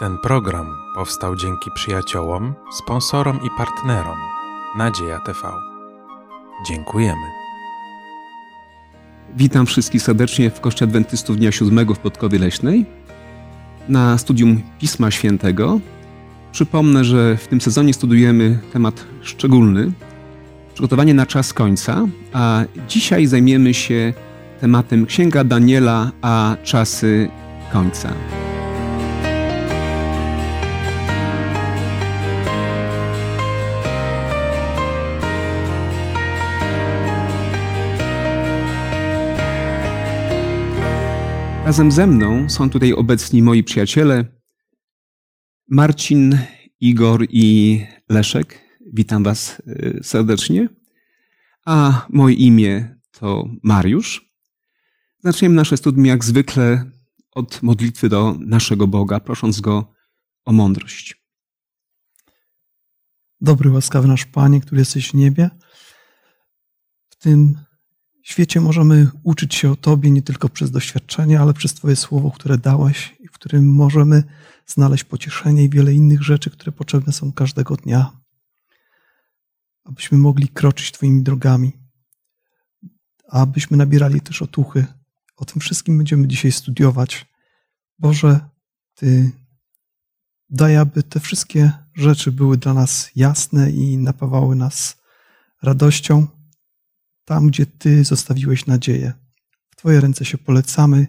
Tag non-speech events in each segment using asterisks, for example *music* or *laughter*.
Ten program powstał dzięki przyjaciołom, sponsorom i partnerom Nadzieja TV. Dziękujemy. Witam wszystkich serdecznie w Kościele Adwentystów Dnia Siódmego w Podkowie Leśnej na studium Pisma Świętego. Przypomnę, że w tym sezonie studujemy temat szczególny przygotowanie na czas końca, a dzisiaj zajmiemy się tematem Księga Daniela, a czasy końca. Razem ze mną są tutaj obecni moi przyjaciele Marcin, Igor i Leszek. Witam Was y, serdecznie. A moje imię to Mariusz. Zaczniemy nasze studium jak zwykle od modlitwy do naszego Boga, prosząc Go o mądrość. Dobry, łaskawy nasz Panie, który jesteś w niebie. W tym świecie możemy uczyć się o Tobie nie tylko przez doświadczenie, ale przez Twoje słowo, które dałeś i w którym możemy znaleźć pocieszenie i wiele innych rzeczy, które potrzebne są każdego dnia, abyśmy mogli kroczyć Twoimi drogami, abyśmy nabierali też otuchy. O tym wszystkim będziemy dzisiaj studiować. Boże, Ty daj, aby te wszystkie rzeczy były dla nas jasne i napawały nas radością tam, gdzie Ty zostawiłeś nadzieję. W Twoje ręce się polecamy.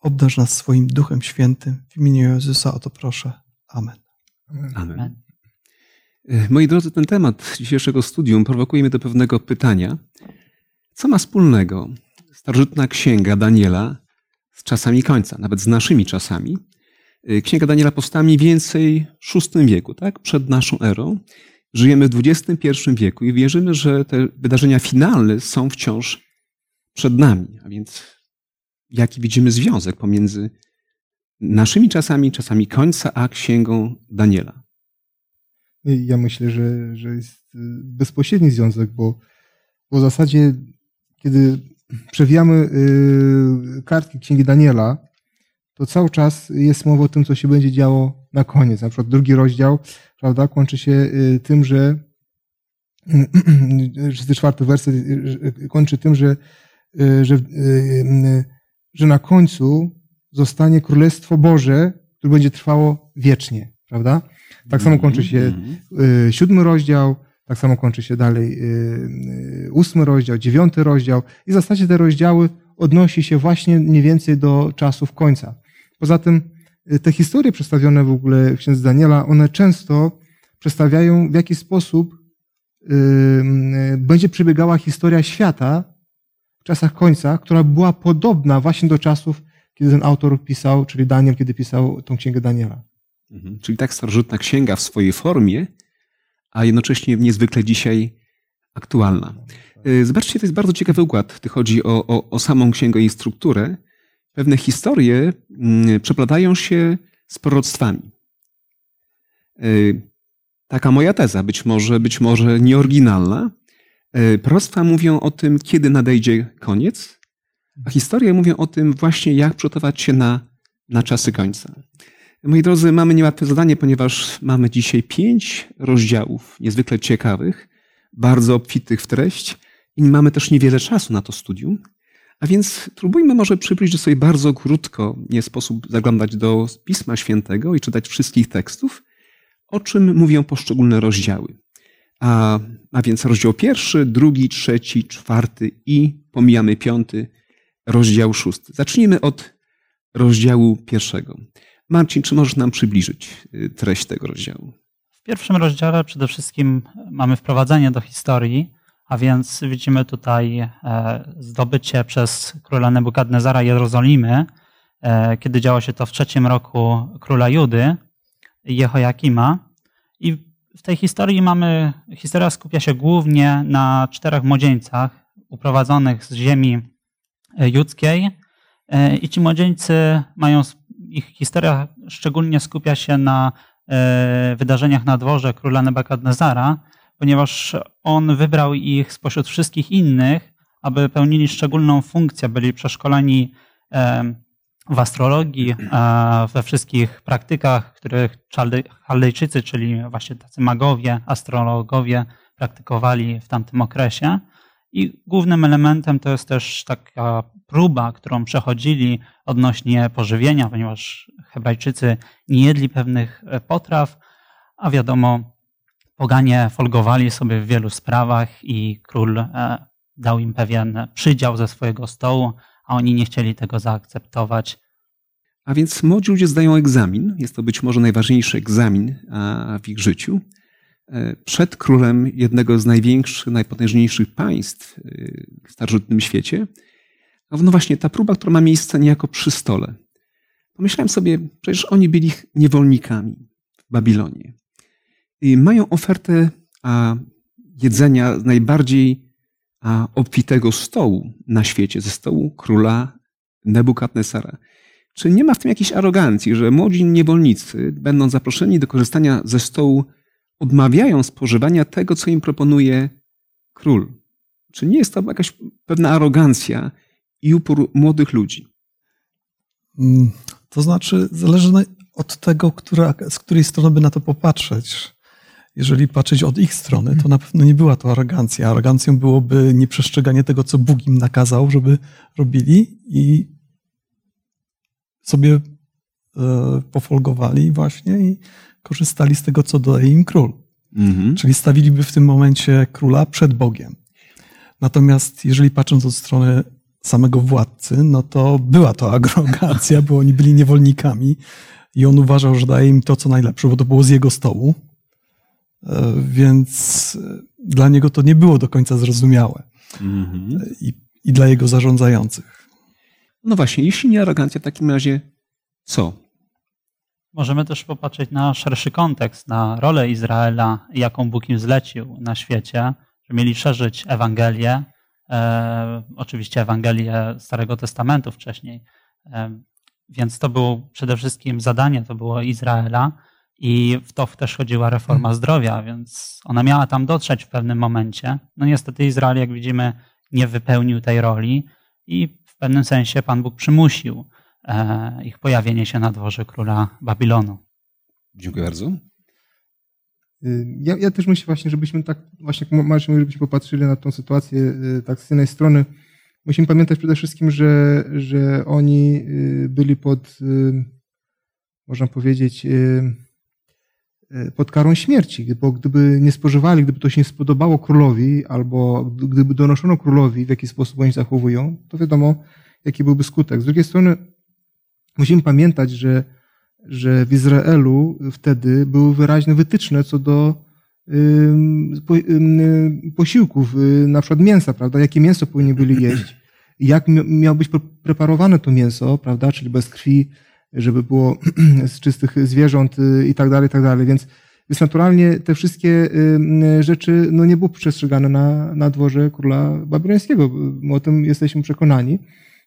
Obdarz nas swoim Duchem Świętym. W imieniu Jezusa o to proszę. Amen. Amen. Moi drodzy, ten temat dzisiejszego studium prowokuje mnie do pewnego pytania. Co ma wspólnego starożytna księga Daniela z czasami końca, nawet z naszymi czasami? Księga Daniela powstała mniej więcej w VI wieku, tak? przed naszą erą. Żyjemy w XXI wieku i wierzymy, że te wydarzenia finalne są wciąż przed nami. A więc jaki widzimy związek pomiędzy naszymi czasami, czasami końca, a księgą Daniela? Ja myślę, że, że jest bezpośredni związek, bo, bo w zasadzie, kiedy przewijamy kartki księgi Daniela, to cały czas jest mowa o tym, co się będzie działo na koniec. Na przykład drugi rozdział, prawda, kończy się tym, że *clears throat* czwarty werset kończy tym, że, że, że na końcu zostanie Królestwo Boże, które będzie trwało wiecznie, prawda? Tak samo kończy się siódmy rozdział, tak samo kończy się dalej ósmy rozdział, dziewiąty rozdział i w zasadzie te rozdziały odnosi się właśnie mniej więcej do czasów końca. Poza tym te historie przedstawione w ogóle w księdze Daniela, one często przedstawiają w jaki sposób będzie przebiegała historia świata w czasach końca, która była podobna właśnie do czasów, kiedy ten autor pisał, czyli Daniel, kiedy pisał tą księgę Daniela. Mhm. Czyli tak starożytna księga w swojej formie, a jednocześnie niezwykle dzisiaj aktualna. Zobaczcie, to jest bardzo ciekawy układ, gdy chodzi o, o, o samą księgę i strukturę. Pewne historie przeplatają się z proroctwami. Taka moja teza, być może, być może nieoryginalna. Proroctwa mówią o tym, kiedy nadejdzie koniec, a historie mówią o tym właśnie, jak przygotować się na, na czasy końca. Moi drodzy, mamy niełatwe zadanie, ponieważ mamy dzisiaj pięć rozdziałów niezwykle ciekawych, bardzo obfitych w treść i mamy też niewiele czasu na to studium. A więc próbujmy może przybliżyć sobie bardzo krótko, nie sposób zaglądać do Pisma Świętego i czytać wszystkich tekstów, o czym mówią poszczególne rozdziały. A, a więc rozdział pierwszy, drugi, trzeci, czwarty i pomijamy piąty, rozdział szósty. Zacznijmy od rozdziału pierwszego. Marcin, czy możesz nam przybliżyć treść tego rozdziału? W pierwszym rozdziale przede wszystkim mamy wprowadzenie do historii, a więc widzimy tutaj zdobycie przez króla Nebukadnezara Jerozolimy, kiedy działo się to w trzecim roku króla Judy, Jehoiakima. I w tej historii mamy, historia skupia się głównie na czterech młodzieńcach uprowadzonych z ziemi judzkiej i ci młodzieńcy mają, ich historia szczególnie skupia się na wydarzeniach na dworze króla Nebukadnezara, ponieważ on wybrał ich spośród wszystkich innych, aby pełnili szczególną funkcję, byli przeszkoleni w astrologii, we wszystkich praktykach, których Chaldejczycy, czyli właśnie tacy magowie, astrologowie praktykowali w tamtym okresie. I głównym elementem to jest też taka próba, którą przechodzili odnośnie pożywienia, ponieważ Hebrajczycy nie jedli pewnych potraw, a wiadomo, poganie folgowali sobie w wielu sprawach i król e, dał im pewien przydział ze swojego stołu, a oni nie chcieli tego zaakceptować. A więc młodzi ludzie zdają egzamin. Jest to być może najważniejszy egzamin w ich życiu. E, przed królem jednego z największych, najpotężniejszych państw e, w starożytnym świecie. No właśnie, ta próba, która ma miejsce niejako przy stole. Pomyślałem sobie, przecież oni byli niewolnikami w Babilonie. Mają ofertę jedzenia z najbardziej obfitego stołu na świecie, ze stołu króla Nebukadnesara. Czy nie ma w tym jakiejś arogancji, że młodzi niewolnicy, będąc zaproszeni do korzystania ze stołu, odmawiają spożywania tego, co im proponuje król? Czy nie jest to jakaś pewna arogancja i upór młodych ludzi? Mm, to znaczy, zależy od tego, która, z której strony by na to popatrzeć jeżeli patrzeć od ich strony, to na pewno nie była to arogancja. Arogancją byłoby nieprzestrzeganie tego, co Bóg im nakazał, żeby robili i sobie e, pofolgowali właśnie i korzystali z tego, co daje im król. Mhm. Czyli stawiliby w tym momencie króla przed Bogiem. Natomiast jeżeli patrząc od strony samego władcy, no to była to arogancja, bo oni byli niewolnikami i on uważał, że daje im to, co najlepsze, bo to było z jego stołu. E, więc e, dla niego to nie było do końca zrozumiałe. Mhm. I, I dla jego zarządzających. No właśnie, jeśli nie arogancja, w takim razie co? Możemy też popatrzeć na szerszy kontekst, na rolę Izraela, jaką Bóg im zlecił na świecie, że mieli szerzyć Ewangelię, e, oczywiście Ewangelię Starego Testamentu wcześniej. E, więc to było przede wszystkim zadanie, to było Izraela, i w to też chodziła reforma mhm. zdrowia, więc ona miała tam dotrzeć w pewnym momencie. No niestety Izrael, jak widzimy, nie wypełnił tej roli i w pewnym sensie Pan Bóg przymusił e, ich pojawienie się na dworze króla Babilonu. Dziękuję bardzo. Y, ja, ja, też myślę właśnie, żebyśmy tak, właśnie jak Marcin żebyśmy popatrzyli na tą sytuację y, tak z jednej strony. Musimy pamiętać przede wszystkim, że, że oni y, byli pod, można powiedzieć, pod karą śmierci, bo gdyby nie spożywali, gdyby to się nie spodobało królowi, albo gdyby donoszono królowi, w jaki sposób oni zachowują, to wiadomo, jaki byłby skutek. Z drugiej strony musimy pamiętać, że, że w Izraelu wtedy były wyraźne wytyczne co do posiłków, y, na przykład mięsa, prawda? Jakie mięso powinni byli jeść, jak miało być preparowane to mięso, prawda? Czyli bez krwi, żeby było *clears throat* z czystych zwierząt y, i tak dalej, i tak dalej. Więc, więc naturalnie te wszystkie y, rzeczy no, nie były przestrzegane na, na dworze króla babilońskiego. My o tym jesteśmy przekonani.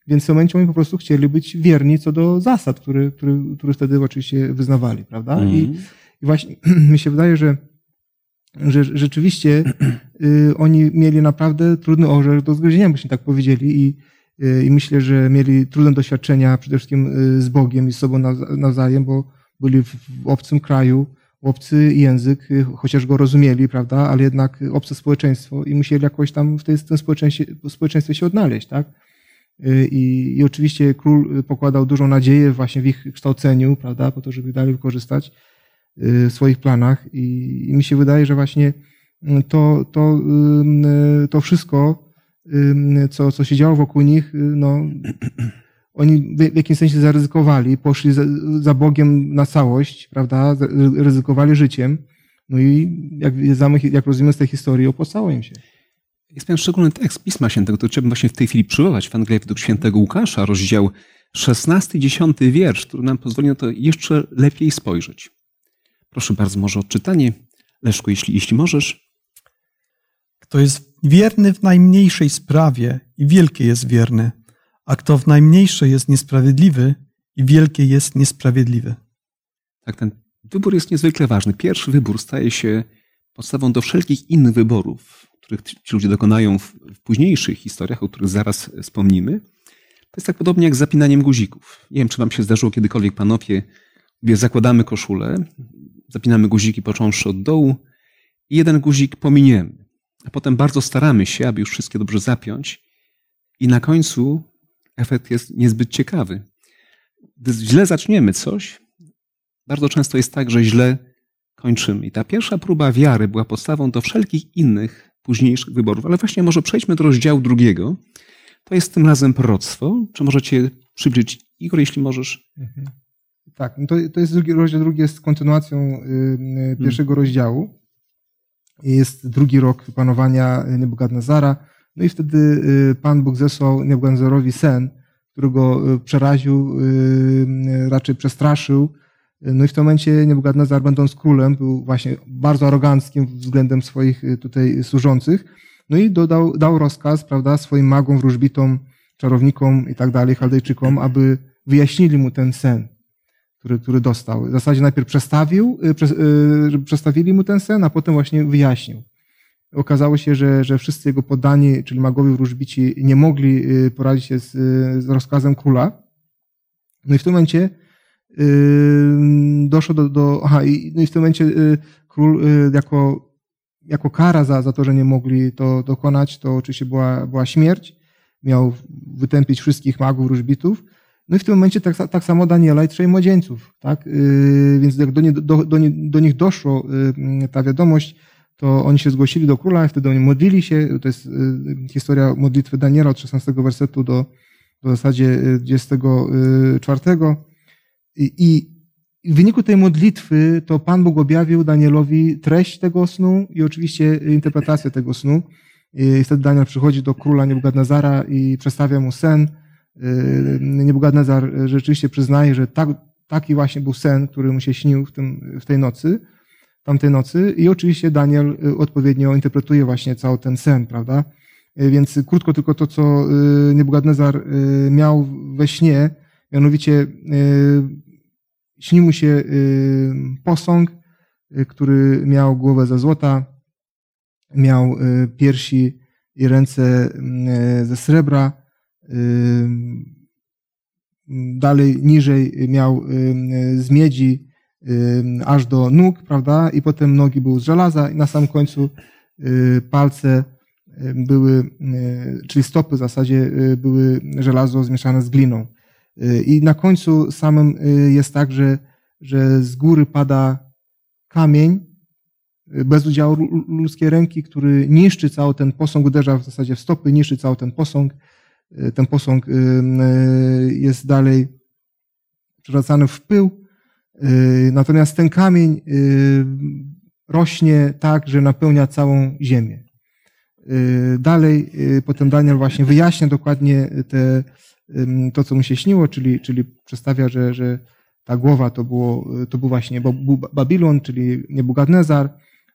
Więc w tym momencie oni po prostu chcieli być wierni co do zasad, które, które, które wtedy oczywiście wyznawali, prawda? Mm. I, mhm. I właśnie *clears throat* mi się wydaje, że, że rzeczywiście y, oni mieli naprawdę trudny orzech do zgryzienia, byśmy tak powiedzieli. I, i myślę, że mieli trudne doświadczenia przede wszystkim y, z Bogiem i z sobą nawzajem, bo byli w obcym kraju, obcy język, y, chociaż go rozumieli, prawda, ale jednak obce społeczeństwo i musieli jakoś tam w, tej, w tym społeczeństwie, społeczeństwie się odnaleźć, tak? Y, I, I oczywiście król pokładał dużą nadzieję właśnie w ich kształceniu, prawda, po to, żeby dalej wykorzystać w swoich planach i, i mi się wydaje, że właśnie to, to, to wszystko co, co się działo wokół nich, y, no, *clears throat* oni w jakimś sensie zaryzykowali, poszli za, za Bogiem na całość, prawda, ryzykowali życiem, no i jak, jak rozumiemy z tej historii, opłacało im się. Jest pewien szczególny tekst Pisma Świętego, który trzeba właśnie w tej chwili przywołać w Ewangelii według świętego Łukasza, rozdział 16 10 wiersz, który nam pozwoli na to jeszcze lepiej spojrzeć. Proszę bardzo, może odczytanie. Leszku, jeśli, jeśli możesz. Kto jest wierny w najmniejszej sprawie i wielkie jest wierny, a kto w najmniejszej jest niesprawiedliwy i wielkie jest niesprawiedliwy. Tak, ten wybór jest niezwykle ważny. Pierwszy wybór staje się podstawą do wszelkich innych wyborów, których ci ludzie dokonają w, późniejszych historiach, o których zaraz wspomnimy. To jest tak podobnie jak z zapinaniem guzików. Nie wiem, czy wam się zdarzyło kiedykolwiek, panowie, gdzie zakładamy koszulę, zapinamy guziki począwszy od dołu i jeden guzik pominiemy. A potem bardzo staramy się, aby już wszystkie dobrze zapiąć i na końcu efekt jest niezbyt ciekawy. Gdy źle zaczniemy coś, bardzo często jest tak, że źle kończymy. I ta pierwsza próba wiary była podstawą do wszelkich innych późniejszych wyborów. Ale właśnie może przejdźmy do rozdziału drugiego. To jest tym razem proroctwo. Czy możecie przybliżyć, Igor, jeśli możesz? Mhm. Tak, no to, to jest drugi rozdział, drugi jest kontynuacją y, pierwszego hmm. rozdziału. Jest drugi rok panowania Nebukadnezara. No i wtedy y, Pan Bóg zesłał Nebukadnezarowi sen, którego y, przeraził, y, raczej przestraszył. No i w tym momencie Nebukadnezar, będąc królem, był właśnie bardzo aroganckim względem swoich tutaj służących. No i dodał, dał rozkaz, prawda, swoim magom, wróżbitom, czarownikom i tak dalej, Chaldejczykom, aby wyjaśnili mu ten sen, który, który dostał. W zasadzie najpierw przestawił, przestawili mu ten sen, a potem właśnie wyjaśnił okazało się, że, że wszyscy jego poddani, czyli magowie wróżbici, nie mogli y, poradzić się z, z rozkazem króla. No i w tym momencie doszło do, do aha, i, no i w tym momencie król jako, jako kara za, za to, że nie mogli to dokonać, to oczywiście była, była śmierć. Miał wytępić wszystkich magów, wróżbitów. No i w tym momencie tak, tak samo Daniela i trzej młodzieńców. Tak? Yy, więc jak do, nie, do, do, do nich doszło yy, ta wiadomość, to oni się zgłosili do króla, wtedy oni modlili się. To jest y, historia modlitwy Daniela od 16 wersetu do, do zasadzie 24. Y, I, I w wyniku tej modlitwy to Pan Bóg objawił Danielowi treść tego snu i oczywiście interpretację tego snu. I wtedy Daniel przychodzi do króla Nebukadnezara i przedstawia mu sen. Y, Nebukadnezar rzeczywiście przyznaje, że tak, taki właśnie był sen, który mu się śnił w, tym, w tej nocy tamtej nocy. I oczywiście Daniel y, odpowiednio interpretuje właśnie cały ten sen, prawda? Y, więc krótko tylko to, co Nebukadnezar miał we śnie, mianowicie śni mu się posąg, który miał głowę ze złota, miał piersi i ręce ze srebra, dalej niżej miał z miedzi aż do nóg, prawda? I potem nogi były z żelaza i na samym końcu y, palce były, y, czyli stopy w zasadzie y, były żelazo zmieszane z gliną. I na końcu samym jest tak, że, że z góry pada kamień bez udziału ludzkiej ręki, który niszczy cały ten posąg, uderza w zasadzie w stopy, niszczy cały ten posąg. Ten posąg jest dalej przewracany w pył Y, natomiast ten kamień y, rośnie tak, że napełnia całą ziemię. Y, dalej potem Daniel właśnie wyjaśnia dokładnie te, to, co mu się śniło, czyli, czyli przedstawia, że, że ta głowa to, było, to był właśnie Babilon, czyli Nebukadnezar.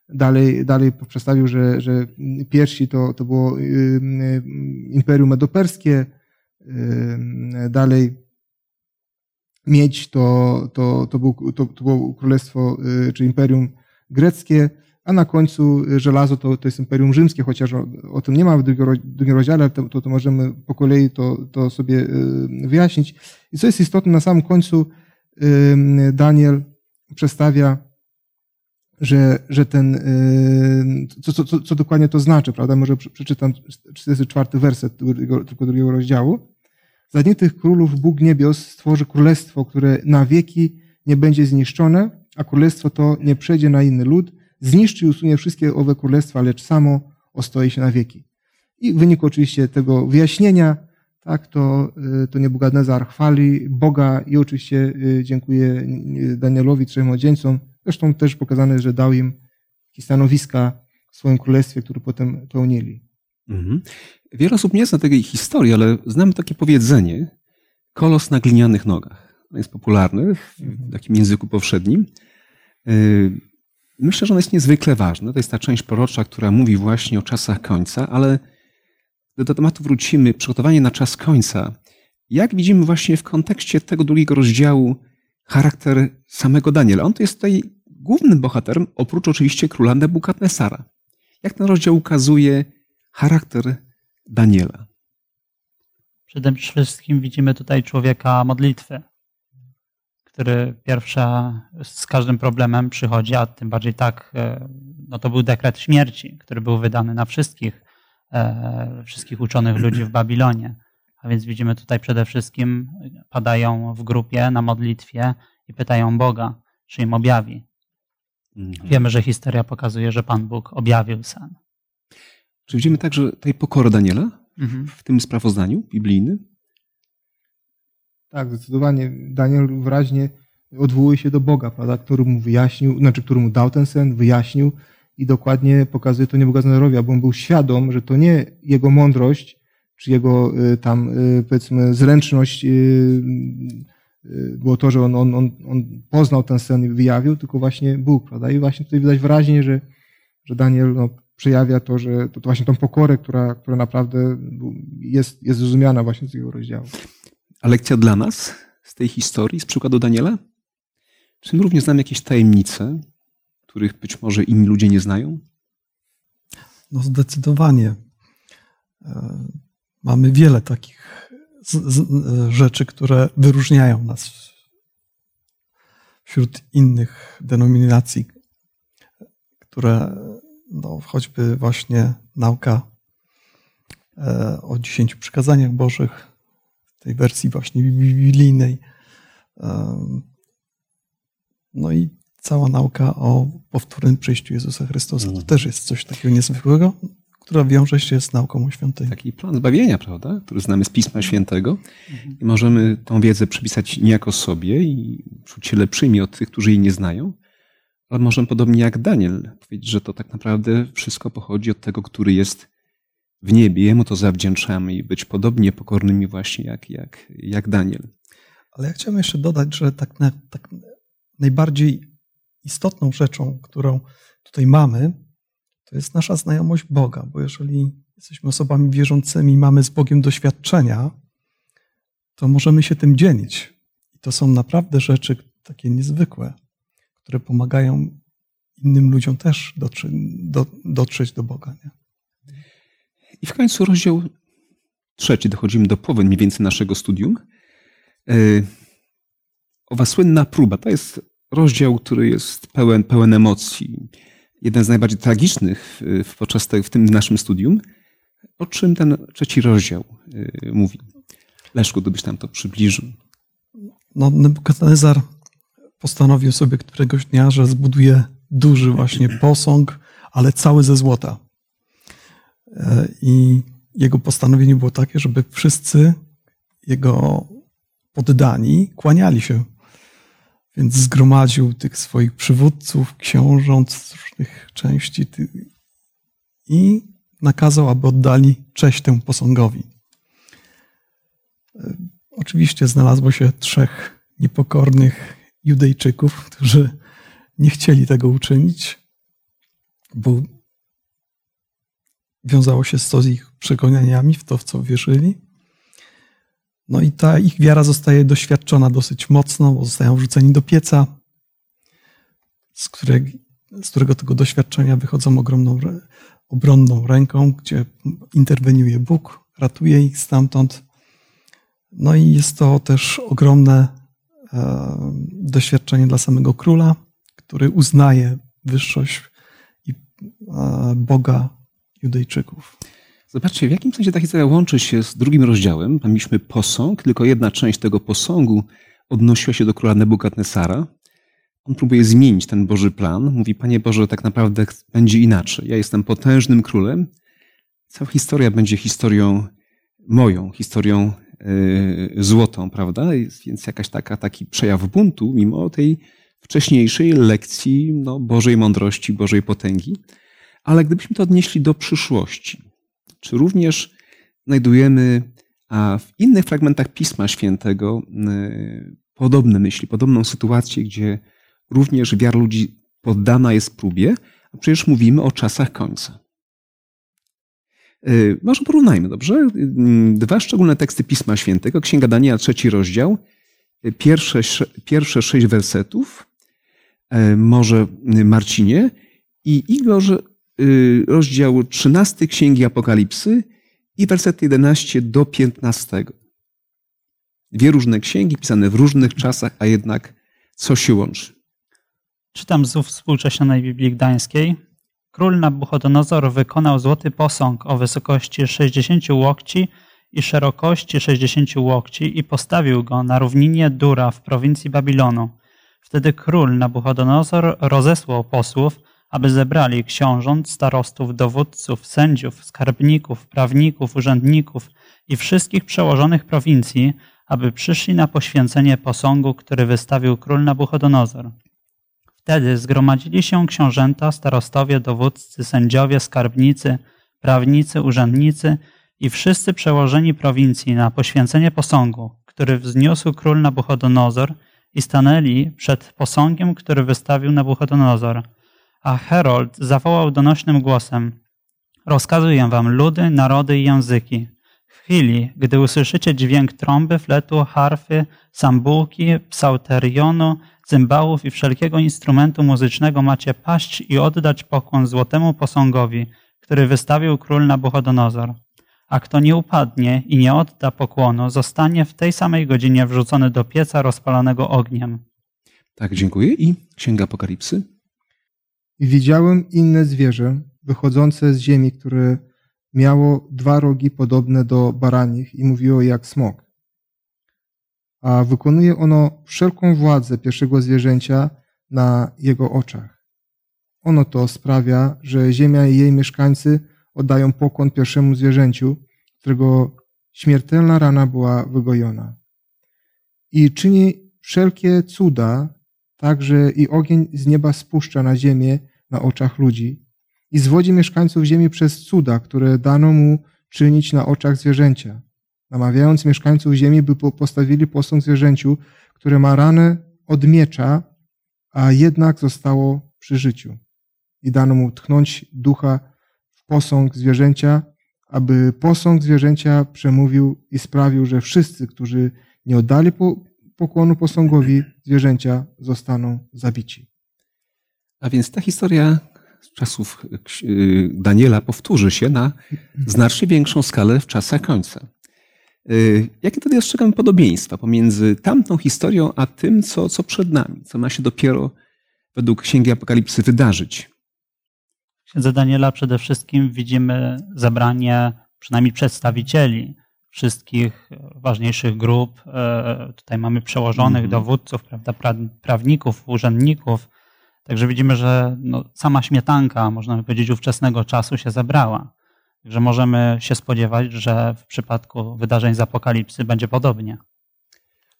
Dalej, dalej przedstawił, że, że piersi to, to było Imperium Medoperskie. Dalej mieć, to, to, to, był, to, to było królestwo y, czy imperium greckie, a na końcu żelazo to, to jest imperium rzymskie, chociaż o, o tym nie ma w drugim rozdziale, to, to, to możemy po kolei to, to sobie y, wyjaśnić. I co jest istotne, na samym końcu y, Daniel przedstawia, że, że ten, co, co, co, co dokładnie to znaczy, prawda? Może przeczytam 44 werset tylko drugiego rozdziału. Za dni tych królów Bóg niebios stworzy królestwo, które na wieki nie będzie zniszczone, a królestwo to nie przejdzie na inny lud, zniszczy i usunie wszystkie owe królestwa, lecz samo ostoi się na wieki. I w wyniku oczywiście tego wyjaśnienia, tak, to, y, to Nebukadnezar chwali Boga i oczywiście y, dziękuję Danielowi, trzem młodzieńcom. Zresztą też pokazane, że dał im stanowiska w swoim królestwie, które potem pełnili. Mhm. Wiele osób nie zna tej historii, ale znamy takie powiedzenie kolos na glinianych nogach. To jest popularne w takim języku powszednim. Y, myślę, że ono jest niezwykle ważne. To jest ta część prorocza, która mówi właśnie o czasach końca, ale do tematu wrócimy. Przygotowanie na czas końca. Jak widzimy właśnie w kontekście tego drugiego rozdziału charakter samego Daniela? On to jest tutaj głównym bohaterem, oprócz oczywiście króla Nebukadnesara. Jak ten rozdział ukazuje charakter Daniela. Przede wszystkim widzimy tutaj człowieka modlitwy, który pierwsza z każdym problemem przychodzi, a tym bardziej tak, e, no to był dekret śmierci, który był wydany na wszystkich, e, wszystkich uczonych ludzi w Babilonie. A więc widzimy tutaj przede wszystkim padają w grupie na modlitwie i pytają Boga, czy im objawi. Mhm. Wiemy, że historia pokazuje, że Pan Bóg objawił sen. Czy widzimy także tej pokory Daniela Mhm. w tym sprawozdaniu biblijnym? Tak, zdecydowanie. Daniel wyraźnie odwołuje się do Boga, prawda, który mu wyjaśnił, znaczy, który mu dał ten sen, wyjaśnił i dokładnie pokazuje to Nebukadnezarowi, bo on był świadom, że to nie jego mądrość, czy jego y, tam, y, powiedzmy, zręczność y, było to, że on, on, on, on poznał ten sen i wyjawił, tylko właśnie Bóg, prawda? I właśnie tutaj widać wyraźnie, że, że Daniel no, przejawia to, że to, to właśnie tą pokorę, która, która naprawdę jest, jest zrozumiana właśnie z jego rozdziału. A lekcja dla nas z tej historii, z przykładu Daniela? Czy my również znamy jakieś tajemnice, których być może inni ludzie nie znają? No zdecydowanie. Mamy wiele takich z, z, rzeczy, które wyróżniają nas wśród innych denominacji, które no, choćby właśnie nauka e, o dziesięciu przykazaniach Bożych, tej wersji właśnie biblijnej, e, no i cała nauka o powtórnym przyjściu Jezusa Chrystusa. To Mhm. też jest coś takiego niezwykłego, która wiąże się z nauką o świątyni. Taki plan zbawienia, prawda? Który znamy z Pisma Świętego Mhm. i możemy tą wiedzę przypisać niejako sobie i czuć się lepszymi od tych, którzy jej nie znają, ale możemy podobnie jak Daniel powiedzieć, że to tak naprawdę wszystko pochodzi od tego, który jest w niebie. Jemu to zawdzięczamy i być podobnie pokornymi właśnie jak, jak, jak Daniel. Ale ja chciałem jeszcze dodać, że tak, na, tak najbardziej istotną rzeczą, którą tutaj mamy, to jest nasza znajomość Boga, bo jeżeli jesteśmy osobami wierzącymi, mamy z Bogiem doświadczenia, to możemy się tym dzielić. I to są naprawdę rzeczy takie niezwykłe, które pomagają innym ludziom też do, dotrzeć do Boga. Nie? I w końcu rozdział trzeci, dochodzimy do połowy mniej więcej naszego studium. E, Owa słynna próba, to jest rozdział, który jest pełen, pełen emocji. Jeden z najbardziej tragicznych e, podczas te, w tym naszym studium. O czym ten trzeci rozdział e, mówi? Leszku, gdybyś nam to przybliżył. No, Nebukadnezar postanowił sobie któregoś dnia, że zbuduje duży właśnie posąg, ale cały ze złota. E, I jego postanowienie było takie, żeby wszyscy jego poddani kłaniali się. Więc zgromadził tych swoich przywódców, książąt z różnych części i nakazał, aby oddali cześć temu posągowi. E, Oczywiście znalazło się trzech niepokornych Judejczyków, którzy nie chcieli tego uczynić, bo wiązało się to z ich przekonaniami w to, w co wierzyli. No i ta ich wiara zostaje doświadczona dosyć mocno, bo zostają wrzuceni do pieca, z, którego, z którego tego doświadczenia wychodzą ogromną, obronną ręką, gdzie interweniuje Bóg, ratuje ich stamtąd. No i jest to też ogromne e, doświadczenie dla samego króla, który uznaje wyższość i e, Boga Judejczyków. Zobaczcie, w jakim sensie ta historia łączy się z drugim rozdziałem. Tam mieliśmy posąg, tylko jedna część tego posągu odnosiła się do króla Nebukadnesara. On próbuje zmienić ten Boży plan. Mówi, Panie Boże, tak naprawdę będzie inaczej. Ja jestem potężnym królem. Cała historia będzie historią moją, historią yy, złotą, prawda? Więc jakaś taka, taki przejaw buntu, mimo tej wcześniejszej lekcji no, Bożej mądrości, Bożej potęgi. Ale gdybyśmy to odnieśli do przyszłości, czy również znajdujemy w innych fragmentach Pisma Świętego y, podobne myśli, podobną sytuację, gdzie również wiara ludzi poddana jest próbie, a przecież mówimy o czasach końca. Y, Może porównajmy, dobrze? Y, Dwa szczególne teksty Pisma Świętego. Księga Daniela, trzeci rozdział, pierwsze, sze- pierwsze sześć wersetów, może Marcinie, i Igorze, rozdział 13 Księgi Apokalipsy i werset 11 do 15. Dwie różne księgi pisane w różnych czasach, a jednak co się łączy? Czytam z współcześnionej Biblii Gdańskiej. Król Nabuchodonozor wykonał złoty posąg o wysokości 60 łokci i szerokości 60 łokci i postawił go na równinie Dura w prowincji Babilonu. Wtedy król Nabuchodonozor rozesłał posłów, aby zebrali książąt, starostów, dowódców, sędziów, skarbników, prawników, urzędników i wszystkich przełożonych prowincji, aby przyszli na poświęcenie posągu, który wystawił król Nabuchodonozor. Wtedy zgromadzili się książęta, starostowie, dowódcy, sędziowie, skarbnicy, prawnicy, urzędnicy i wszyscy przełożeni prowincji na poświęcenie posągu, który wzniósł król Nabuchodonozor i stanęli przed posągiem, który wystawił Nabuchodonozor. A Herold zawołał donośnym głosem: Rozkazuję wam ludy, narody i języki. W chwili, gdy usłyszycie dźwięk trąby, fletu, harfy, sambułki, psauterionu, cymbałów i wszelkiego instrumentu muzycznego, macie paść i oddać pokłon złotemu posągowi, który wystawił król Nabuchodonozor. A kto nie upadnie i nie odda pokłonu, zostanie w tej samej godzinie wrzucony do pieca rozpalonego ogniem. Tak, dziękuję. I Księga Apokalipsy? Widziałem inne zwierzę wychodzące z ziemi, które miało dwa rogi podobne do baranich i mówiło jak smok. A wykonuje ono wszelką władzę pierwszego zwierzęcia na jego oczach. Ono to sprawia, że ziemia i jej mieszkańcy oddają pokłon pierwszemu zwierzęciu, którego śmiertelna rana była wygojona. I czyni wszelkie cuda, także i ogień z nieba spuszcza na ziemię na oczach ludzi i zwodzi mieszkańców ziemi przez cuda, które dano mu czynić na oczach zwierzęcia, namawiając mieszkańców ziemi, by postawili posąg zwierzęciu, które ma ranę od miecza, a jednak zostało przy życiu. I dano mu tchnąć ducha w posąg zwierzęcia, aby posąg zwierzęcia przemówił i sprawił, że wszyscy, którzy nie oddali pokłonu posągowi zwierzęcia, zostaną zabici. A więc ta historia z czasów y, Daniela powtórzy się na znacznie większą skalę w czasach końca. Y, jakie tedy dostrzegamy podobieństwa pomiędzy tamtą historią, a tym, co, co przed nami, co ma się dopiero według Księgi Apokalipsy wydarzyć? W Księdze Daniela przede wszystkim widzimy zebranie przynajmniej przedstawicieli wszystkich ważniejszych grup. E, tutaj mamy przełożonych, mm dowódców, prawda, prawników, urzędników, Także widzimy, że no, sama śmietanka, można by powiedzieć, ówczesnego czasu się zebrała. Także możemy się spodziewać, że w przypadku wydarzeń z apokalipsy będzie podobnie.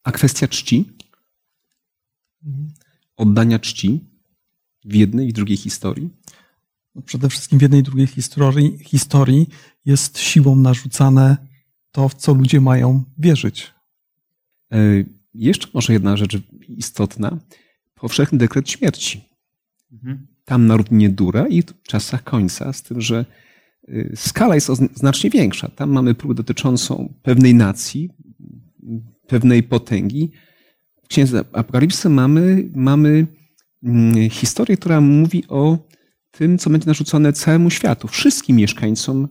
A kwestia czci? Oddania czci w jednej i drugiej historii? No przede wszystkim w jednej i drugiej historii, historii jest siłą narzucane to, w co ludzie mają wierzyć. E, jeszcze może jedna rzecz istotna. Powszechny dekret śmierci. Mhm. Tam na równinie Dura i w czasach końca, z tym, że y, skala jest znacznie większa. Tam mamy próbę dotyczącą pewnej nacji, pewnej potęgi. W Księdze Apokalipsy mamy, mamy mm, historię, która mówi o tym, co będzie narzucone całemu światu, wszystkim mieszkańcom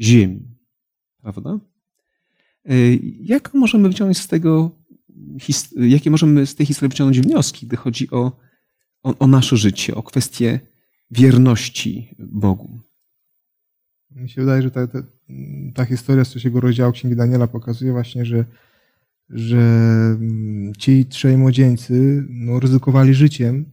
Ziemi. Prawda? Y, jak możemy wziąć z tego, jakie możemy z tej historii wyciągnąć wnioski, gdy chodzi o o, o nasze życie, o kwestię wierności Bogu. Mi się wydaje, że ta, ta, ta historia z trzeciego rozdziału Księgi Daniela pokazuje właśnie, że, że mm, ci trzej młodzieńcy no, ryzykowali życiem,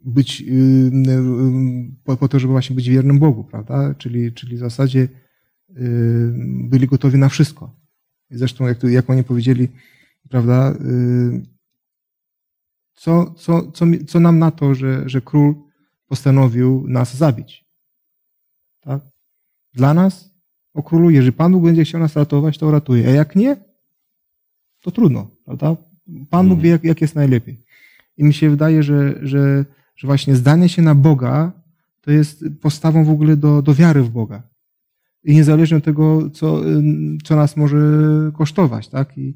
być, y, y, po, po, to, żeby właśnie być wiernym Bogu, prawda? Czyli, czyli w zasadzie y, byli gotowi na wszystko. Zresztą, jak, jak oni powiedzieli, prawda, co, co, co, co nam na to, że, że król postanowił nas zabić? Tak? Dla nas, o królu, jeżeli Pan Bóg będzie chciał nas ratować, to ratuje. A jak nie, to trudno. Prawda? Pan Bóg wie, jak, jak jest najlepiej. I mi się wydaje, że, że, że właśnie zdanie się na Boga to jest postawą w ogóle do, do wiary w Boga. I niezależnie od tego, co, co nas może kosztować. Tak? I,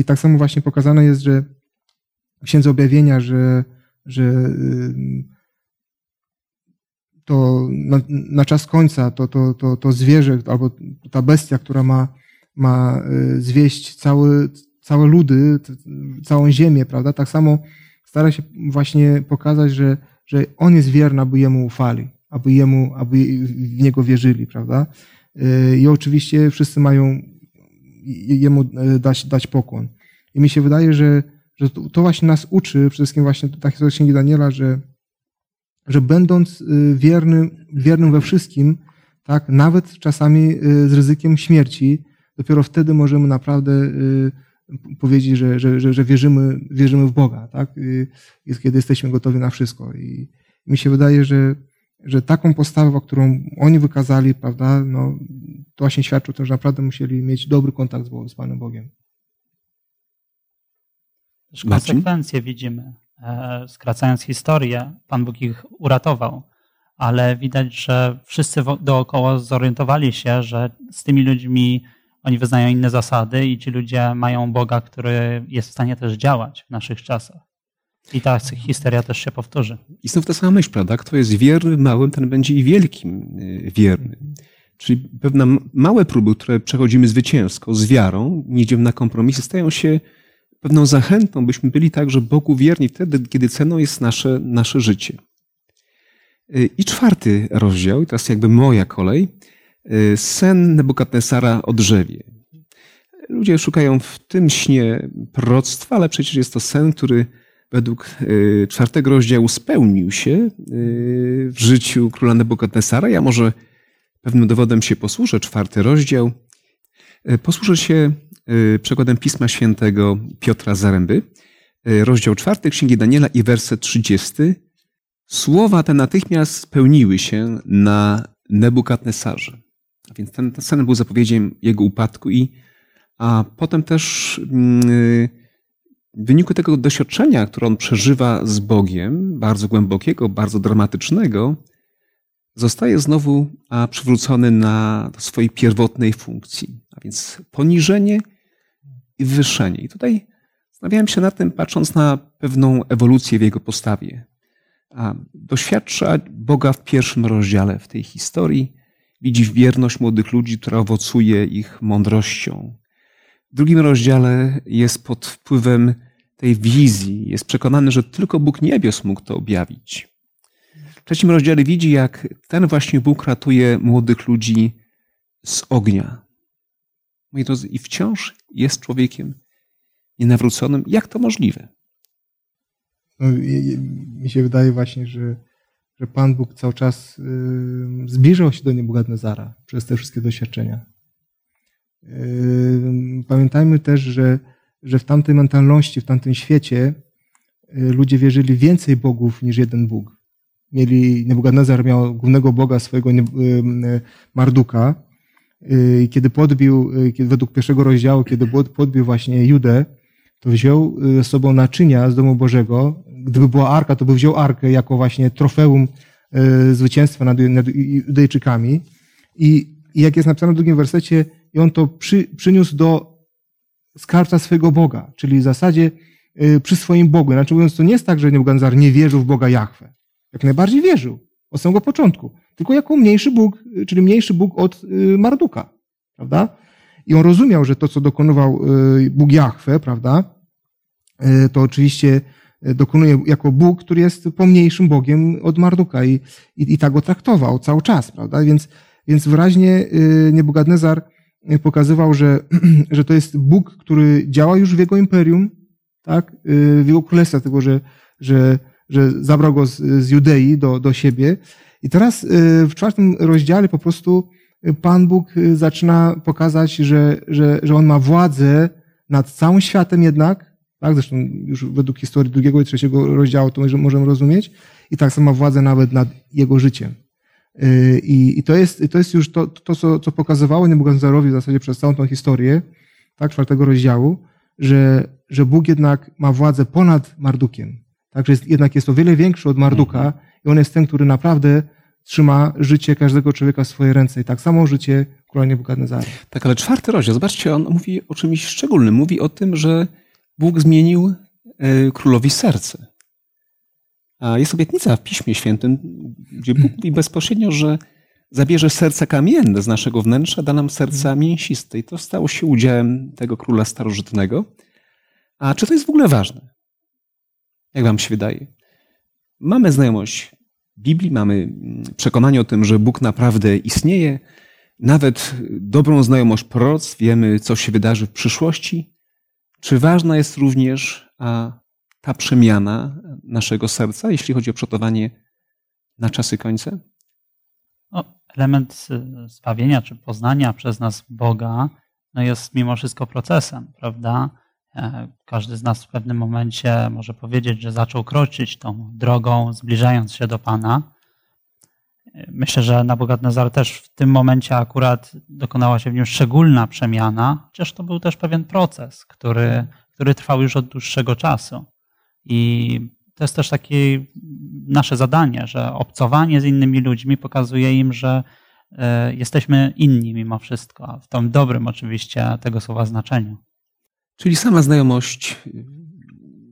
I tak samo właśnie pokazane jest, że księdze objawienia, że, że to na, na czas końca to, to, to, to zwierzę albo ta bestia, która ma ma y, zwieść cały, całe ludy, całą ziemię, prawda? Tak samo stara się właśnie pokazać, że, że on jest wierny, aby jemu ufali, aby jemu, aby w niego wierzyli, prawda? Y, I oczywiście wszyscy mają jemu dać, dać pokłon. I mi się wydaje, że, że to właśnie nas uczy, przede wszystkim właśnie ta historia Księgi Daniela, że, że będąc wiernym, wiernym we wszystkim, tak, nawet czasami z ryzykiem śmierci, dopiero wtedy możemy naprawdę y, powiedzieć, że, że, że, że wierzymy, wierzymy w Boga, tak? Y, jest, kiedy jesteśmy gotowi na wszystko. I mi się wydaje, że, że taką postawę, którą oni wykazali, prawda, no, to właśnie świadczy o tym, że naprawdę musieli mieć dobry kontakt z Panem Bogiem. Też konsekwencje widzimy. E, skracając historię, Pan Bóg ich uratował, ale widać, że wszyscy dookoła zorientowali się, że z tymi ludźmi oni wyznają inne zasady i ci ludzie mają Boga, który jest w stanie też działać w naszych czasach. I ta historia też się powtórzy. I znów ta sama myśl, prawda? Kto jest wierny małym, ten będzie i wielkim y, wierny. Czyli pewne małe próby, które przechodzimy zwycięsko, z wiarą, nie idziemy na kompromisy, stają się pewną zachętą, byśmy byli także Bogu wierni wtedy, kiedy ceną jest nasze, nasze życie. I czwarty rozdział, teraz jakby moja kolej, sen Nebukadnesara o drzewie. Ludzie szukają w tym śnie proroctwa, ale przecież jest to sen, który według y, czwartego rozdziału spełnił się y, w życiu króla Nebukadnesara. Ja może pewnym dowodem się posłużę. Czwarty rozdział. Posłużę się przekładem Pisma Świętego Piotra Zaręby. Rozdział czwarty Księgi Daniela i werset trzydziesty. Słowa te natychmiast spełniły się na Nebukadnesarze. A więc ten, ten sen był zapowiedzią jego upadku i a potem też mm, w wyniku tego doświadczenia, które on przeżywa z Bogiem, bardzo głębokiego, bardzo dramatycznego, zostaje znowu przywrócony na swojej pierwotnej funkcji. A więc poniżenie i wywyższenie. I tutaj zastanawiałem się nad tym, patrząc na pewną ewolucję w jego postawie. A doświadcza Boga w pierwszym rozdziale w tej historii, Widzi wierność młodych ludzi, która owocuje ich mądrością. W drugim rozdziale jest pod wpływem tej wizji, jest przekonany, że tylko Bóg niebios mógł to objawić. Trzecim rozdziale widzi, jak ten właśnie Bóg ratuje młodych ludzi z ognia. Moi drodzy, i wciąż jest człowiekiem nienawróconym. Jak to możliwe? No, mi się wydaje właśnie, że że Pan Bóg cały czas zbliżał się do Nebukadnezara przez te wszystkie doświadczenia. Pamiętajmy też, że, że w tamtej mentalności, w tamtym świecie y, ludzie wierzyli więcej bogów niż jeden Bóg. Mieli, Nebukadnezar miał głównego boga swojego Marduka. Kiedy podbił, kiedy według pierwszego rozdziału, kiedy podbił właśnie Judę, to wziął z sobą naczynia z domu Bożego, gdyby była arka, to by wziął arkę jako właśnie trofeum zwycięstwa nad, Judejczykami. I, jak jest napisane w drugim wersecie, i on to przy, przyniósł do skarbca swojego Boga, czyli w zasadzie przy swoim Bogu. Znaczy mówiąc, to nie jest tak, że Nebukadnezar nie wierzył w Boga Jahwe. Jak najbardziej wierzył od samego początku. Tylko jako mniejszy Bóg, czyli mniejszy Bóg od e, Marduka. Prawda? I on rozumiał, że to, co dokonywał Bóg Jahwe, prawda, to oczywiście dokonuje jako Bóg, który jest pomniejszym Bogiem od Marduka i, i, i tak go traktował cały czas, prawda? Więc, więc wyraźnie y, Nebukadnezar pokazywał, że, *clears throat* że to jest Bóg, który działa już w jego imperium, tak? Y, w jego królestwie, tego, że, że, że zabrał go z, z Judei do, do siebie. I teraz y, w czwartym rozdziale po prostu Pan Bóg zaczyna pokazać, że, że, że on ma władzę nad całym światem jednak, tak? Zresztą już według historii drugiego i trzeciego rozdziału to możemy rozumieć. I tak samo władzę nawet nad jego życiem. Y, I, i to, jest, to jest już to, to co, co pokazywało Nebukadnezarowi w zasadzie przez całą tą historię, tak, czwartego rozdziału, że, że Bóg jednak ma władzę ponad Mardukiem. Także jest, jednak jest o wiele większy od Marduka mhm. i on jest ten, który naprawdę trzyma życie każdego człowieka w swojej ręce. I tak samo życie króla Nebukadnezara. Tak, ale czwarty rozdział, zobaczcie, on mówi o czymś szczególnym. Mówi o tym, że Bóg zmienił e, królowi serce. A jest obietnica w Piśmie Świętym, gdzie Bóg mówi bezpośrednio, że zabierze serca kamienne z naszego wnętrza, da nam serca mięsiste. I to stało się udziałem tego króla starożytnego. A czy to jest w ogóle ważne? Jak wam się wydaje? Mamy znajomość Biblii, mamy przekonanie o tym, że Bóg naprawdę istnieje, nawet dobrą znajomość proroc, wiemy, co się wydarzy w przyszłości. Czy ważna jest również a, ta przemiana naszego serca, jeśli chodzi o przygotowanie na czasy końca? No, element y, zbawienia czy poznania przez nas Boga no jest mimo wszystko procesem, prawda? E, każdy z nas w pewnym momencie może powiedzieć, że zaczął kroczyć tą drogą, zbliżając się do Pana. E, myślę, że Nabukadnezar też w tym momencie akurat dokonała się w nim szczególna przemiana, chociaż to był też pewien proces, który, który trwał już od dłuższego czasu. I to jest też takie nasze zadanie, że obcowanie z innymi ludźmi pokazuje im, że e, jesteśmy inni mimo wszystko, w tym dobrym oczywiście tego słowa znaczeniu. Czyli sama znajomość,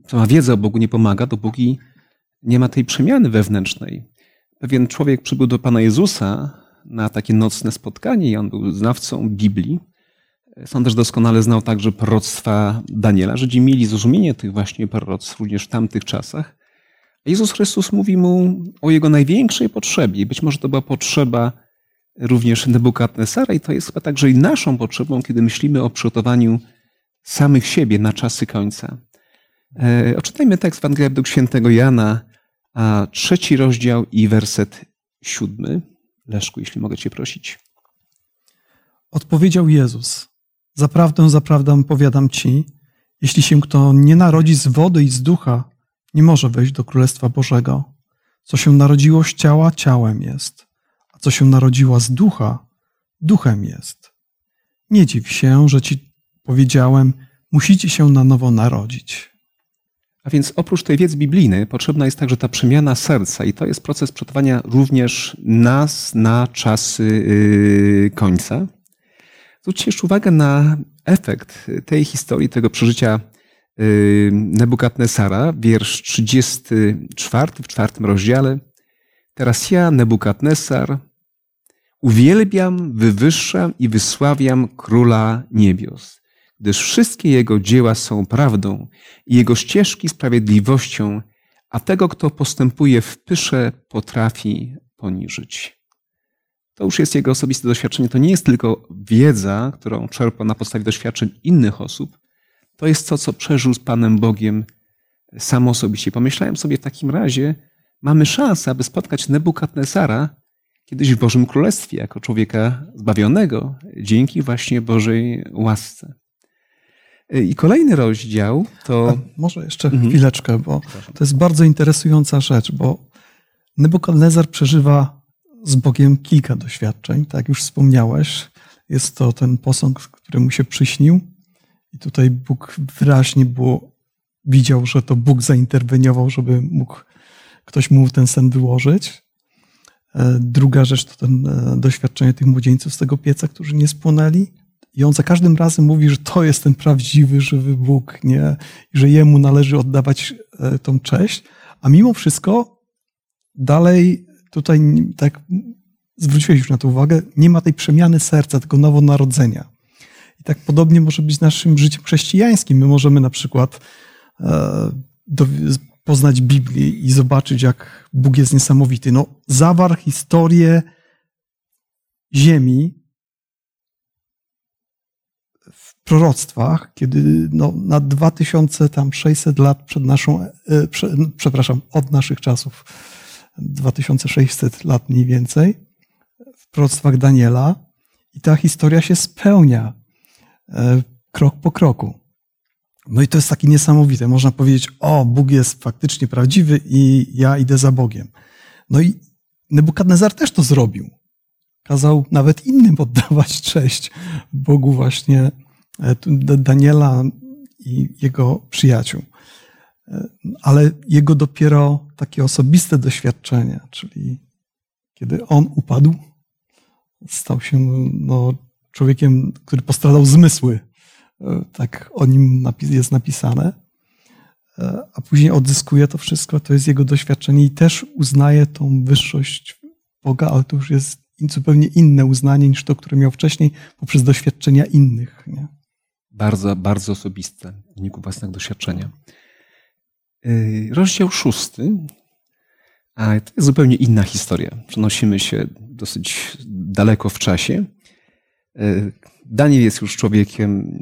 sama wiedza o Bogu nie pomaga, dopóki nie ma tej przemiany wewnętrznej. Pewien człowiek przybył do Pana Jezusa na takie nocne spotkanie i on był znawcą Biblii. Sam też doskonale znał także proroctwa Daniela. Żydzi mieli zrozumienie tych właśnie proroctw również w tamtych czasach. A Jezus Chrystus mówi mu o jego największej potrzebie. Być może to była potrzeba również Nebukadnesara i to jest chyba także i naszą potrzebą, kiedy myślimy o przygotowaniu samych siebie na czasy końca. E, oczytajmy tekst w Ewangelii według świętego Jana, a trzeci rozdział i werset siódmy. Leszku, jeśli mogę cię prosić. Odpowiedział Jezus: Zaprawdę, zaprawdę powiadam ci, jeśli się kto nie narodzi z wody i z ducha, nie może wejść do Królestwa Bożego. Co się narodziło z ciała, ciałem jest, a co się narodziło z ducha, duchem jest. Nie dziw się, że ci powiedziałem, musicie się na nowo narodzić. A więc oprócz tej wiedzy biblijnej potrzebna jest także ta przemiana serca i to jest proces przygotowania również nas na czasy yy, końca. Zwróćcie jeszcze uwagę na efekt tej historii, tego przeżycia yy, Nebukadnesara, wiersz 34 w czwartym rozdziale. Teraz ja, Nebukadnesar, uwielbiam, wywyższam i wysławiam Króla Niebios gdyż wszystkie Jego dzieła są prawdą i Jego ścieżki sprawiedliwością, a tego, kto postępuje w pysze, potrafi poniżyć. To już jest Jego osobiste doświadczenie. To nie jest tylko wiedza, którą czerpa na podstawie doświadczeń innych osób. To jest to, co przeżył z Panem Bogiem sam osobiście. Pomyślałem sobie w takim razie, mamy szansę, aby spotkać Nebukadnezara kiedyś w Bożym Królestwie, jako człowieka zbawionego, dzięki właśnie Bożej łasce. I kolejny rozdział to. A może jeszcze mhm. chwileczkę, bo to jest bardzo interesująca rzecz, bo Nebukadnezar przeżywa z Bogiem kilka doświadczeń, tak jak już wspomniałeś. Jest to ten posąg, który mu się przyśnił, i tutaj Bóg wyraźnie było, widział, że to Bóg zainterweniował, żeby mógł ktoś mu ten sen wyłożyć. E, druga rzecz to ten e, doświadczenie tych młodzieńców z tego pieca, którzy nie spłonęli. I on za każdym razem mówi, że to jest ten prawdziwy, żywy Bóg, nie? Że jemu należy oddawać e, tą cześć. A mimo wszystko dalej tutaj, tak zwróciłeś już na to uwagę, nie ma tej przemiany serca, tego nowonarodzenia. I tak podobnie może być naszym życiem chrześcijańskim. My możemy na przykład e, do, poznać Biblię i zobaczyć, jak Bóg jest niesamowity. No, zawarł historię ziemi, proroctwach, kiedy no, na 2600 lat przed naszą, e, prze, przepraszam, od naszych czasów, 2600 lat mniej więcej, w proroctwach Daniela i ta historia się spełnia e, krok po kroku. No i to jest takie niesamowite. Można powiedzieć, o, Bóg jest faktycznie prawdziwy i ja idę za Bogiem. No i Nebukadnezar też to zrobił. Kazał nawet innym *laughs* oddawać cześć Bogu właśnie Daniela i jego przyjaciół. E, ale jego dopiero takie osobiste doświadczenie, czyli kiedy on upadł, stał się no, człowiekiem, który postradał zmysły. E, tak o nim jest napisane. A później odzyskuje to wszystko, to jest jego doświadczenie i też uznaje tą wyższość Boga, ale to już jest zupełnie inne uznanie niż to, które miał wcześniej poprzez doświadczenia innych. Nie? Bardzo, bardzo osobiste w wyniku własnego doświadczenia. Yy, rozdział szósty, a to jest zupełnie inna historia. Przenosimy się dosyć daleko w czasie. Yy, Daniel jest już człowiekiem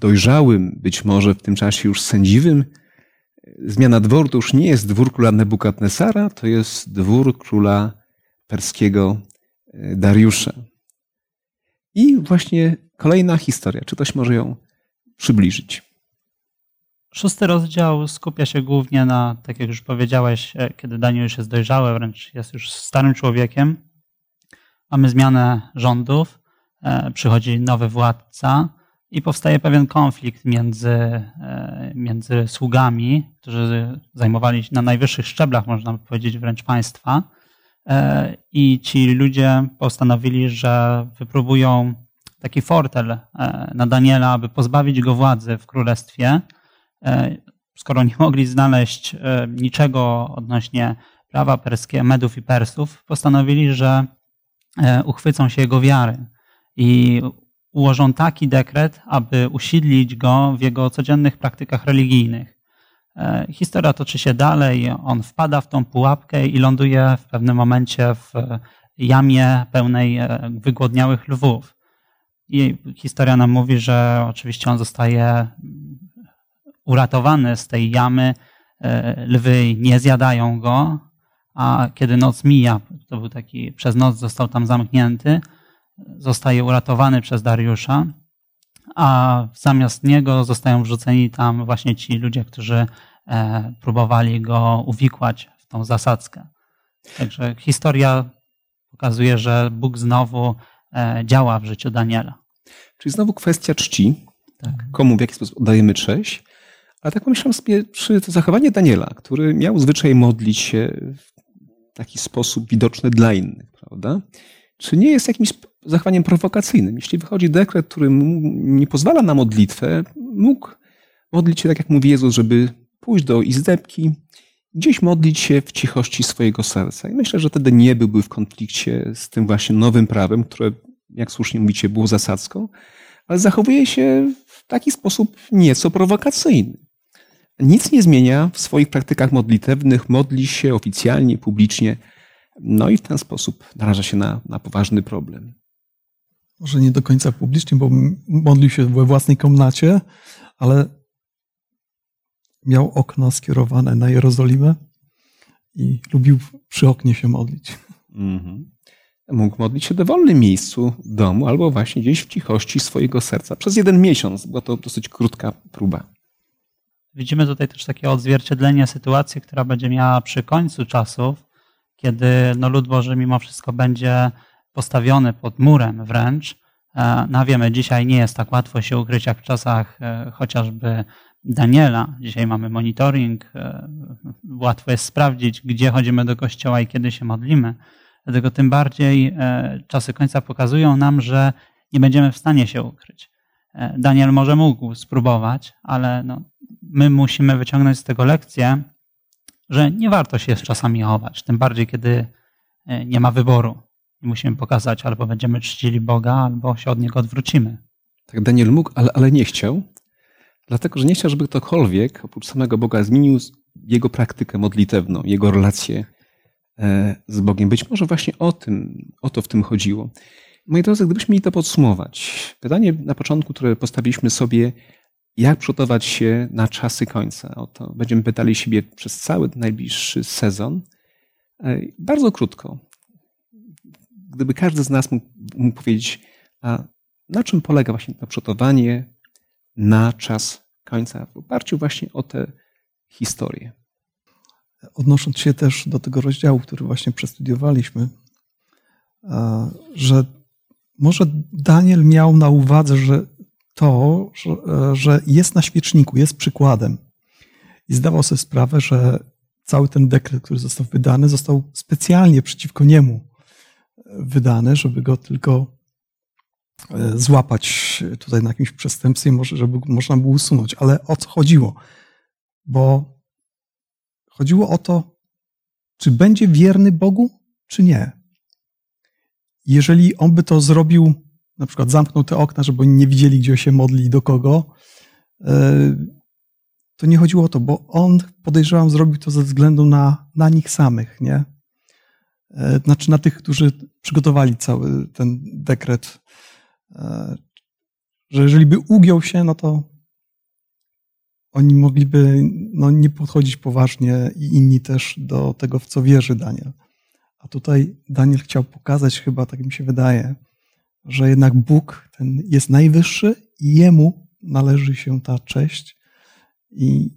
dojrzałym, być może w tym czasie już sędziwym. Zmiana dworu to już nie jest dwór króla Nebukadnesara, to jest dwór króla perskiego yy, Dariusza. I właśnie kolejna historia. Czy ktoś może ją przybliżyć? Szósty rozdział skupia się głównie na, tak jak już powiedziałeś, e, kiedy Daniel już jest dojrzały, wręcz jest już starym człowiekiem. Mamy zmianę rządów, e, przychodzi nowy władca i powstaje pewien konflikt między, e, między sługami, którzy zajmowali się na najwyższych szczeblach, można powiedzieć, wręcz państwa. I ci ludzie postanowili, że wypróbują taki fortel na Daniela, aby pozbawić go władzy w królestwie E, skoro nie mogli znaleźć e, niczego odnośnie prawa perskie, Medów i Persów, postanowili, że e, uchwycą się jego wiary i ułożą taki dekret, aby usidlić go w jego codziennych praktykach religijnych. Historia toczy się dalej, on wpada w tą pułapkę i ląduje w pewnym momencie w jamie pełnej wygłodniałych lwów. I historia nam mówi, że oczywiście on zostaje uratowany z tej jamy, e, lwy nie zjadają go, a kiedy noc mija, to był taki, przez noc został tam zamknięty, zostaje uratowany przez Dariusza, a zamiast niego zostają wrzuceni tam właśnie ci ludzie, którzy e, próbowali go uwikłać w tą zasadzkę. Także historia pokazuje, że Bóg znowu działa w życiu Daniela. Czyli znowu kwestia czci. Tak. Komu w jaki sposób oddajemy cześć. Ale tak pomyślałem sobie, czy to zachowanie Daniela, który miał zwyczaj modlić się w taki sposób widoczny dla innych, prawda? Czy nie jest jakimś zachowaniem prowokacyjnym? Jeśli wychodzi dekret, który nie pozwala na modlitwę, mógł modlić się tak, jak mówi Jezus, żeby pójść do izdebki, gdzieś modlić się w cichości swojego serca. I myślę, że wtedy nie byłby w konflikcie z tym właśnie nowym prawem, które, jak słusznie mówicie, było zasadzką, ale zachowuje się w taki sposób nieco prowokacyjny nic nie zmienia w swoich praktykach modlitewnych, modli się oficjalnie, publicznie, no i w ten sposób naraża się na, na poważny problem. Może nie do końca publicznie, bo modlił się we własnej komnacie, ale miał okno skierowane na Jerozolimę i lubił przy oknie się modlić. Mhm. Mógł modlić się w dowolnym miejscu domu albo właśnie gdzieś w cichości swojego serca. Przez jeden miesiąc była to dosyć krótka próba. Widzimy tutaj też takie odzwierciedlenie sytuacji, która będzie miała przy końcu czasów, kiedy no, lud Boży mimo wszystko będzie postawiony pod murem wręcz. E, no wiemy, dzisiaj nie jest tak łatwo się ukryć jak w czasach e, chociażby Daniela. Dzisiaj mamy monitoring, e, łatwo jest sprawdzić, gdzie chodzimy do kościoła i kiedy się modlimy. Dlatego tym bardziej czasy końca pokazują nam, że nie będziemy w stanie się ukryć. Daniel może mógł spróbować, ale no, my musimy wyciągnąć z tego lekcję, że nie warto się czasami chować, tym bardziej kiedy e, nie ma wyboru. I musimy pokazać, albo będziemy czcili Boga, albo się od Niego odwrócimy. Tak, Daniel mógł, ale, ale nie chciał, dlatego że nie chciał, żeby ktokolwiek oprócz samego Boga zmienił jego praktykę modlitewną, jego relację e, z Bogiem. Być może właśnie o tym, o to w tym chodziło. Moi drodzy, gdybyśmy mieli to podsumować, pytanie na początku, które postawiliśmy sobie, jak przygotować się na czasy końca? O to będziemy pytali siebie przez cały najbliższy sezon. E, bardzo krótko. Gdyby każdy z nas mógł, mógł powiedzieć, a na czym polega właśnie to przygotowanie na czas końca, w oparciu właśnie o tę historię. Odnosząc się też do tego rozdziału, który właśnie przestudiowaliśmy, że może Daniel miał na uwadze, że to, że jest na świeczniku, jest przykładem. I zdawał sobie sprawę, że cały ten dekret, który został wydany, został specjalnie przeciwko niemu wydany, żeby go tylko e, złapać tutaj na jakimś przestępstwie, może, żeby można było usunąć. Ale o co chodziło? Bo chodziło o to, czy będzie wierny Bogu, czy nie. jeżeli on by to zrobił, na przykład zamknął te okna, żeby oni nie widzieli, gdzie się modli i do kogo, e, to nie chodziło o to, bo on, podejrzewam, zrobił to ze względu na, na nich samych, nie? E, znaczy na tych, którzy przygotowali cały ten dekret, e, że jeżeli by ugiął się, no to oni mogliby no, nie podchodzić poważnie i inni też do tego, w co wierzy Daniel. A tutaj Daniel chciał pokazać, chyba tak mi się wydaje, że jednak Bóg ten jest najwyższy i jemu należy się ta cześć i,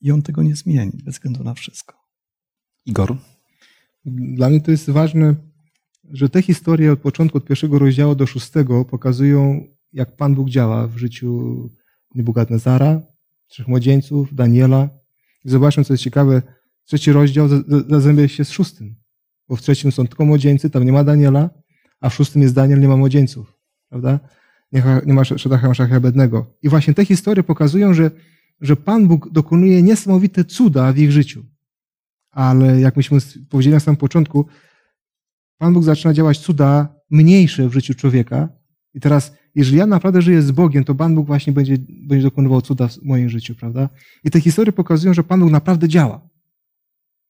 i on tego nie zmieni bez względu na wszystko. Igor? Dla mnie to jest ważne, że te historie od początku, od pierwszego rozdziału do szóstego pokazują, jak Pan Bóg działa w życiu Nebukadnezara, trzech młodzieńców, Daniela. I zobaczmy, co jest ciekawe, trzeci rozdział zazębia się z szóstym, bo w trzecim są tylko młodzieńcy, tam nie ma Daniela, a w szóstym jest Daniel, nie ma młodzieńców, prawda? Nie ma Szedacha Maszacha Bednego. I właśnie te historie pokazują, że, że Pan Bóg dokonuje niesamowite cuda w ich życiu. Ale jak myśmy powiedzieli na samym początku, Pan Bóg zaczyna działać cuda mniejsze w życiu człowieka. I teraz, jeżeli ja naprawdę żyję z Bogiem, to Pan Bóg właśnie będzie, będzie dokonywał cuda w moim życiu, prawda? I te historie pokazują, że Pan Bóg naprawdę działa.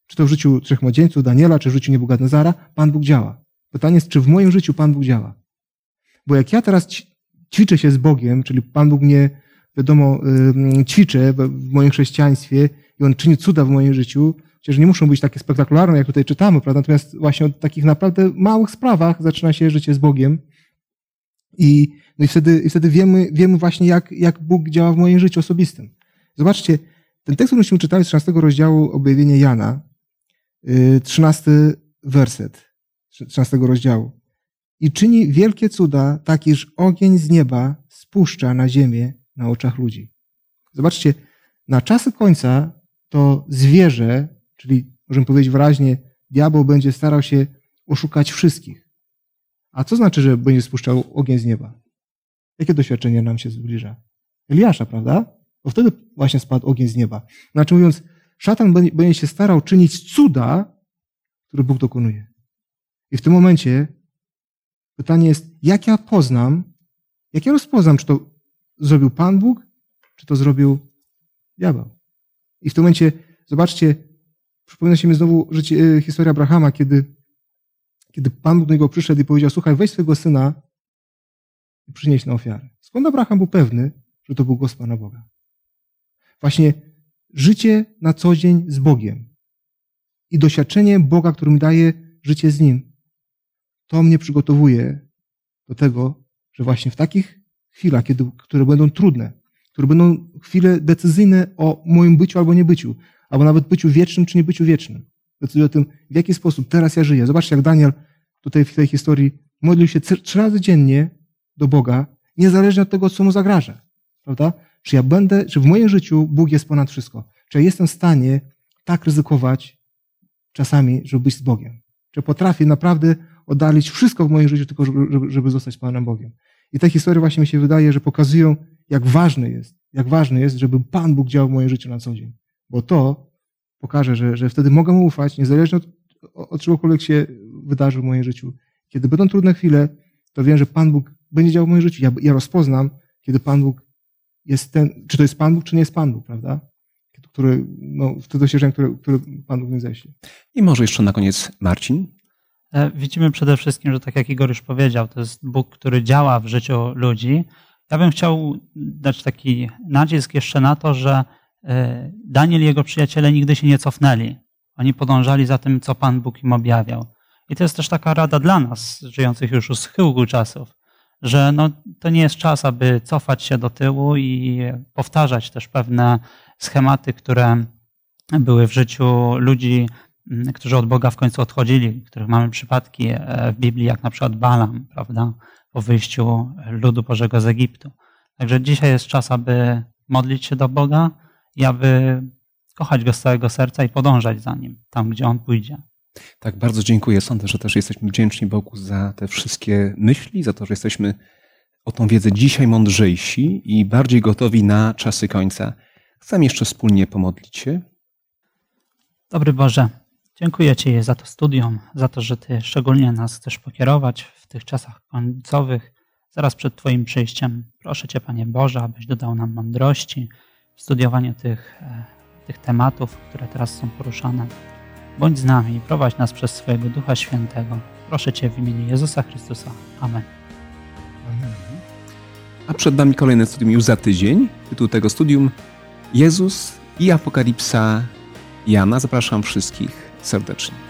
Czy to w życiu trzech młodzieńców, Daniela, czy w życiu Nebukadnezara, Pan Bóg działa. Pytanie jest, czy w moim życiu Pan Bóg działa. Bo jak ja teraz ćwiczę się z Bogiem, czyli Pan Bóg mnie, wiadomo, ćwiczę w moim chrześcijaństwie i On czyni cuda w moim życiu, chociaż nie muszą być takie spektakularne, jak tutaj czytamy, prawda? Natomiast właśnie od takich naprawdę małych sprawach zaczyna się życie z Bogiem. I, no i wtedy, i wtedy wiemy, wiemy właśnie, jak, jak Bóg działa w moim życiu osobistym. Zobaczcie, ten tekst, któryśmy czytali z 13 rozdziału objawienia Jana, 13 werset 13 rozdziału. I czyni wielkie cuda, tak iż ogień z nieba spuszcza na ziemię na oczach ludzi. Zobaczcie, na czasy końca to zwierzę, czyli możemy powiedzieć wyraźnie, diabeł będzie starał się oszukać wszystkich. A co znaczy, że będzie spuszczał ogień z nieba? Jakie doświadczenie nam się zbliża? Eliasza, prawda? Bo wtedy właśnie spadł ogień z nieba. Znaczy mówiąc, szatan będzie się starał czynić cuda, które Bóg dokonuje. I w tym momencie pytanie jest, jak ja poznam, jak ja rozpoznam, czy to zrobił Pan Bóg, czy to zrobił diabeł. I w tym momencie, zobaczcie, przypomina się mi znowu życie, e, historia Abrahama, kiedy, kiedy Pan do niego przyszedł i powiedział, słuchaj, weź swojego syna i przynieś na ofiarę. Skąd Abraham był pewny, że to był głos Pana Boga? Właśnie życie na co dzień z Bogiem i doświadczenie Boga, który mi daje życie z Nim, to mnie przygotowuje do tego, że właśnie w takich chwilach, kiedy, które będą trudne, które będą chwile decyzyjne o moim byciu albo niebyciu, albo nawet byciu wiecznym czy niebyciu wiecznym, decyduje o tym, w jaki sposób teraz ja żyję. Zobaczcie, jak Daniel tutaj w tej historii modlił się trzy razy dziennie do Boga, niezależnie od tego, co mu zagraża. Prawda? Czy ja będę, czy w moim życiu Bóg jest ponad wszystko? Czy ja jestem w stanie tak ryzykować czasami, żeby być z Bogiem? Czy potrafię naprawdę oddalić wszystko w moim życiu, tylko żeby, żeby zostać Panem Bogiem? I te historie właśnie mi się wydaje, że pokazują, jak ważne jest, jak ważne jest, żeby Pan Bóg działał w moim życiu na co dzień. Bo to pokaże, że, że wtedy mogę mu ufać, niezależnie od, od czegokolwiek się wydarzy w moim życiu. Kiedy będą trudne chwile, to wiem, że Pan Bóg będzie działał w moim życiu. Ja, ja rozpoznam, kiedy Pan Bóg jest ten, czy to jest Pan Bóg, czy nie jest Pan Bóg, prawda? Który, no, w te doświadczenia, które, które Pan Bóg mi ześle. I może jeszcze na koniec Marcin. E, widzimy przede wszystkim, że tak jak Igor już powiedział, to jest Bóg, który działa w życiu ludzi. Ja bym chciał dać taki nacisk jeszcze na to, że Daniel i jego przyjaciele nigdy się nie cofnęli. Oni podążali za tym, co Pan Bóg im objawiał. I to jest też taka rada dla nas, żyjących już u schyłku czasów, że no, to nie jest czas, aby cofać się do tyłu i powtarzać też pewne schematy, które były w życiu ludzi, którzy od Boga w końcu odchodzili, których mamy przypadki e, w Biblii, jak na przykład Balam, prawda, po wyjściu ludu Bożego z Egiptu. Także dzisiaj jest czas, aby modlić się do Boga i aby kochać Go z całego serca i podążać za Nim, tam gdzie On pójdzie. Tak, bardzo dziękuję. Sądzę, że też jesteśmy wdzięczni Bogu za te wszystkie myśli, za to, że jesteśmy o tą wiedzę dzisiaj mądrzejsi i bardziej gotowi na czasy końca. Chcę jeszcze wspólnie pomodlić się. Dobry Boże, Dziękuję Ci za to studium, za to, że Ty szczególnie nas chcesz pokierować w tych czasach końcowych, zaraz przed Twoim przyjściem. Proszę Cię, Panie Boże, abyś dodał nam mądrości w studiowaniu tych, e, tych tematów, które teraz są poruszane. Bądź z nami i prowadź nas przez swojego Ducha Świętego. Proszę Cię w imieniu Jezusa Chrystusa. Amen. A przed nami kolejne studium już za tydzień. Tytuł tego studium Jezus i Apokalipsa Jana. Zapraszam wszystkich serdecznie.